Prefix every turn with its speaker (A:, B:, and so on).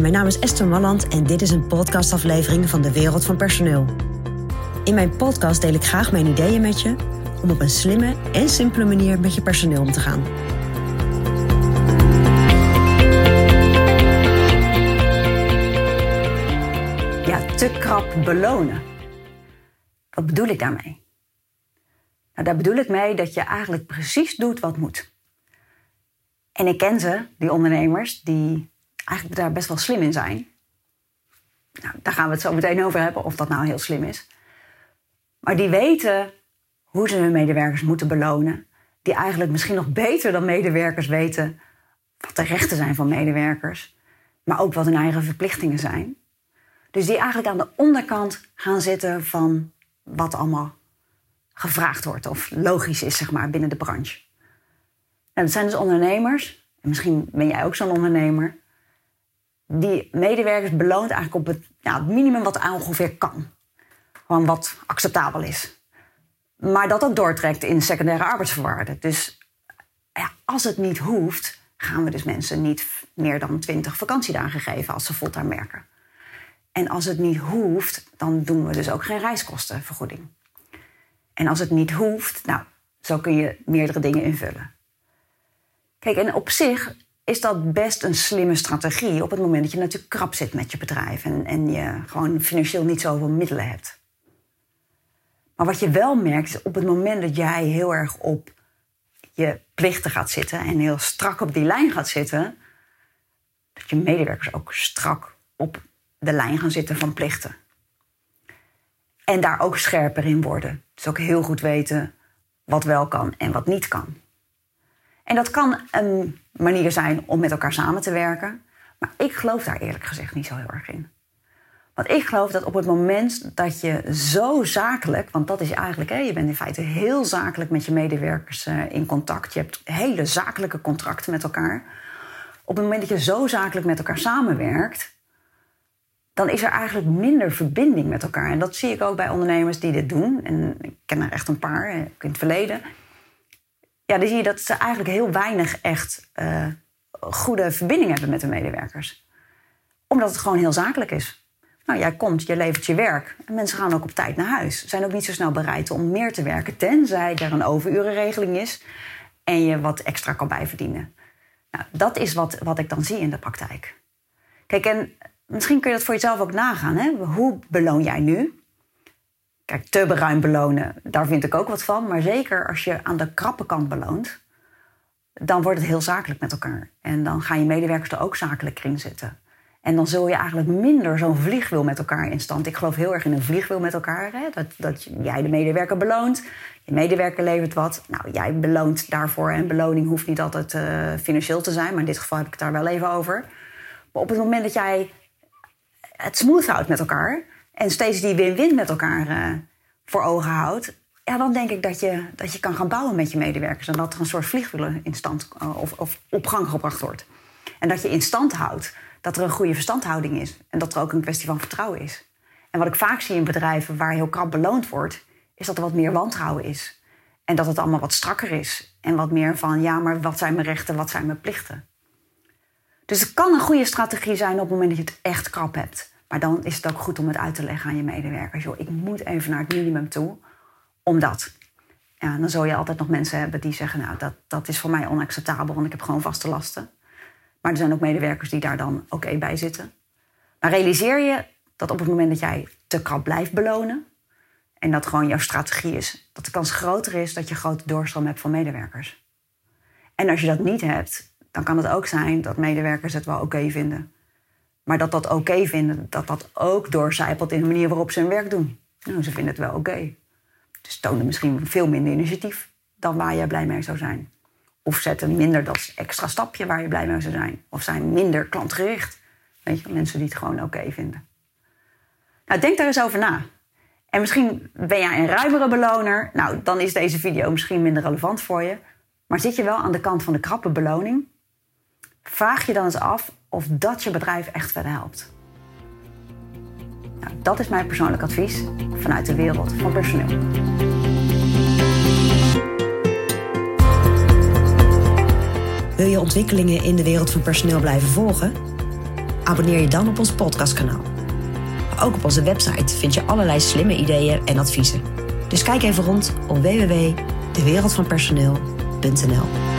A: Mijn naam is Esther Malland en dit is een podcastaflevering van de Wereld van Personeel. In mijn podcast deel ik graag mijn ideeën met je om op een slimme en simpele manier met je personeel om te gaan.
B: Ja, te krap belonen. Wat bedoel ik daarmee? Nou, daar bedoel ik mee dat je eigenlijk precies doet wat moet. En ik ken ze, die ondernemers, die eigenlijk daar best wel slim in zijn. Nou, daar gaan we het zo meteen over hebben, of dat nou heel slim is. Maar die weten hoe ze hun medewerkers moeten belonen. Die eigenlijk misschien nog beter dan medewerkers weten wat de rechten zijn van medewerkers. Maar ook wat hun eigen verplichtingen zijn. Dus die eigenlijk aan de onderkant gaan zitten van wat allemaal gevraagd wordt of logisch is zeg maar, binnen de branche. En dat zijn dus ondernemers, en misschien ben jij ook zo'n ondernemer, die medewerkers beloont eigenlijk op het, ja, het minimum wat ongeveer kan. Gewoon wat acceptabel is. Maar dat ook doortrekt in secundaire arbeidsvoorwaarden. Dus ja, als het niet hoeft, gaan we dus mensen niet meer dan 20 vakantiedagen geven als ze fulltime werken. En als het niet hoeft, dan doen we dus ook geen reiskostenvergoeding. En als het niet hoeft, nou, zo kun je meerdere dingen invullen. Kijk, en op zich is dat best een slimme strategie op het moment dat je natuurlijk krap zit met je bedrijf en, en je gewoon financieel niet zoveel middelen hebt. Maar wat je wel merkt is op het moment dat jij heel erg op je plichten gaat zitten en heel strak op die lijn gaat zitten, dat je medewerkers ook strak op de lijn gaan zitten van plichten. En daar ook scherper in worden. Dus ook heel goed weten wat wel kan en wat niet kan. En dat kan een manier zijn om met elkaar samen te werken. Maar ik geloof daar eerlijk gezegd niet zo heel erg in. Want ik geloof dat op het moment dat je zo zakelijk, want dat is eigenlijk, hè, je bent in feite heel zakelijk met je medewerkers uh, in contact. Je hebt hele zakelijke contracten met elkaar. Op het moment dat je zo zakelijk met elkaar samenwerkt, dan is er eigenlijk minder verbinding met elkaar. En dat zie ik ook bij ondernemers die dit doen. En ik ken er echt een paar in het verleden. Ja, dan zie je dat ze eigenlijk heel weinig echt uh, goede verbinding hebben met de medewerkers. Omdat het gewoon heel zakelijk is. Nou, jij komt, je levert je werk. En mensen gaan ook op tijd naar huis. Zijn ook niet zo snel bereid om meer te werken, tenzij er een overurenregeling is en je wat extra kan bijverdienen. Nou, dat is wat, wat ik dan zie in de praktijk. Kijk, en misschien kun je dat voor jezelf ook nagaan. Hè? Hoe beloon jij nu? Kijk, te beruim belonen, daar vind ik ook wat van. Maar zeker als je aan de krappe kant beloont, dan wordt het heel zakelijk met elkaar. En dan gaan je medewerkers er ook zakelijk kring zitten. En dan zul je eigenlijk minder zo'n vliegwiel met elkaar in stand. Ik geloof heel erg in een vliegwiel met elkaar. Hè? Dat, dat jij de medewerker beloont. Je medewerker levert wat. Nou, jij beloont daarvoor. En beloning hoeft niet altijd uh, financieel te zijn. Maar in dit geval heb ik het daar wel even over. Maar op het moment dat jij het smooth houdt met elkaar. En steeds die win-win met elkaar uh, voor ogen houdt. Ja, dan denk ik dat je, dat je kan gaan bouwen met je medewerkers. En dat er een soort vliegwiel in stand uh, of, of op gang gebracht wordt. En dat je in stand houdt dat er een goede verstandhouding is. En dat er ook een kwestie van vertrouwen is. En wat ik vaak zie in bedrijven waar heel krap beloond wordt, is dat er wat meer wantrouwen is. En dat het allemaal wat strakker is. En wat meer van, ja, maar wat zijn mijn rechten, wat zijn mijn plichten? Dus het kan een goede strategie zijn op het moment dat je het echt krap hebt. Maar dan is het ook goed om het uit te leggen aan je medewerkers. Joh, ik moet even naar het minimum toe, omdat. Ja, dan zul je altijd nog mensen hebben die zeggen, nou, dat, dat is voor mij onacceptabel, want ik heb gewoon vaste lasten. Maar er zijn ook medewerkers die daar dan oké bij zitten. Maar realiseer je dat op het moment dat jij te krap blijft belonen... en dat gewoon jouw strategie is... dat de kans groter is dat je grote doorstroom hebt van medewerkers. En als je dat niet hebt, dan kan het ook zijn dat medewerkers het wel oké vinden. Maar dat dat oké vinden, dat dat ook doorcijpelt in de manier waarop ze hun werk doen. Nou, ze vinden het wel oké. Dus tonen misschien veel minder initiatief dan waar jij blij mee zou zijn. Of zetten minder dat extra stapje waar je blij mee zou zijn. Of zijn minder klantgericht. Weet je, mensen die het gewoon oké vinden. Nou, denk daar eens over na. En misschien ben jij een ruimere beloner. Nou, dan is deze video misschien minder relevant voor je. Maar zit je wel aan de kant van de krappe beloning? Vraag je dan eens af of dat je bedrijf echt verder helpt. Nou, dat is mijn persoonlijk advies vanuit de wereld van personeel.
A: Wil je ontwikkelingen in de wereld van personeel blijven volgen?
B: Abonneer je dan op ons podcastkanaal. Ook op onze website vind je allerlei slimme ideeën en adviezen. Dus kijk even rond op www.dewereldvanpersoneel.nl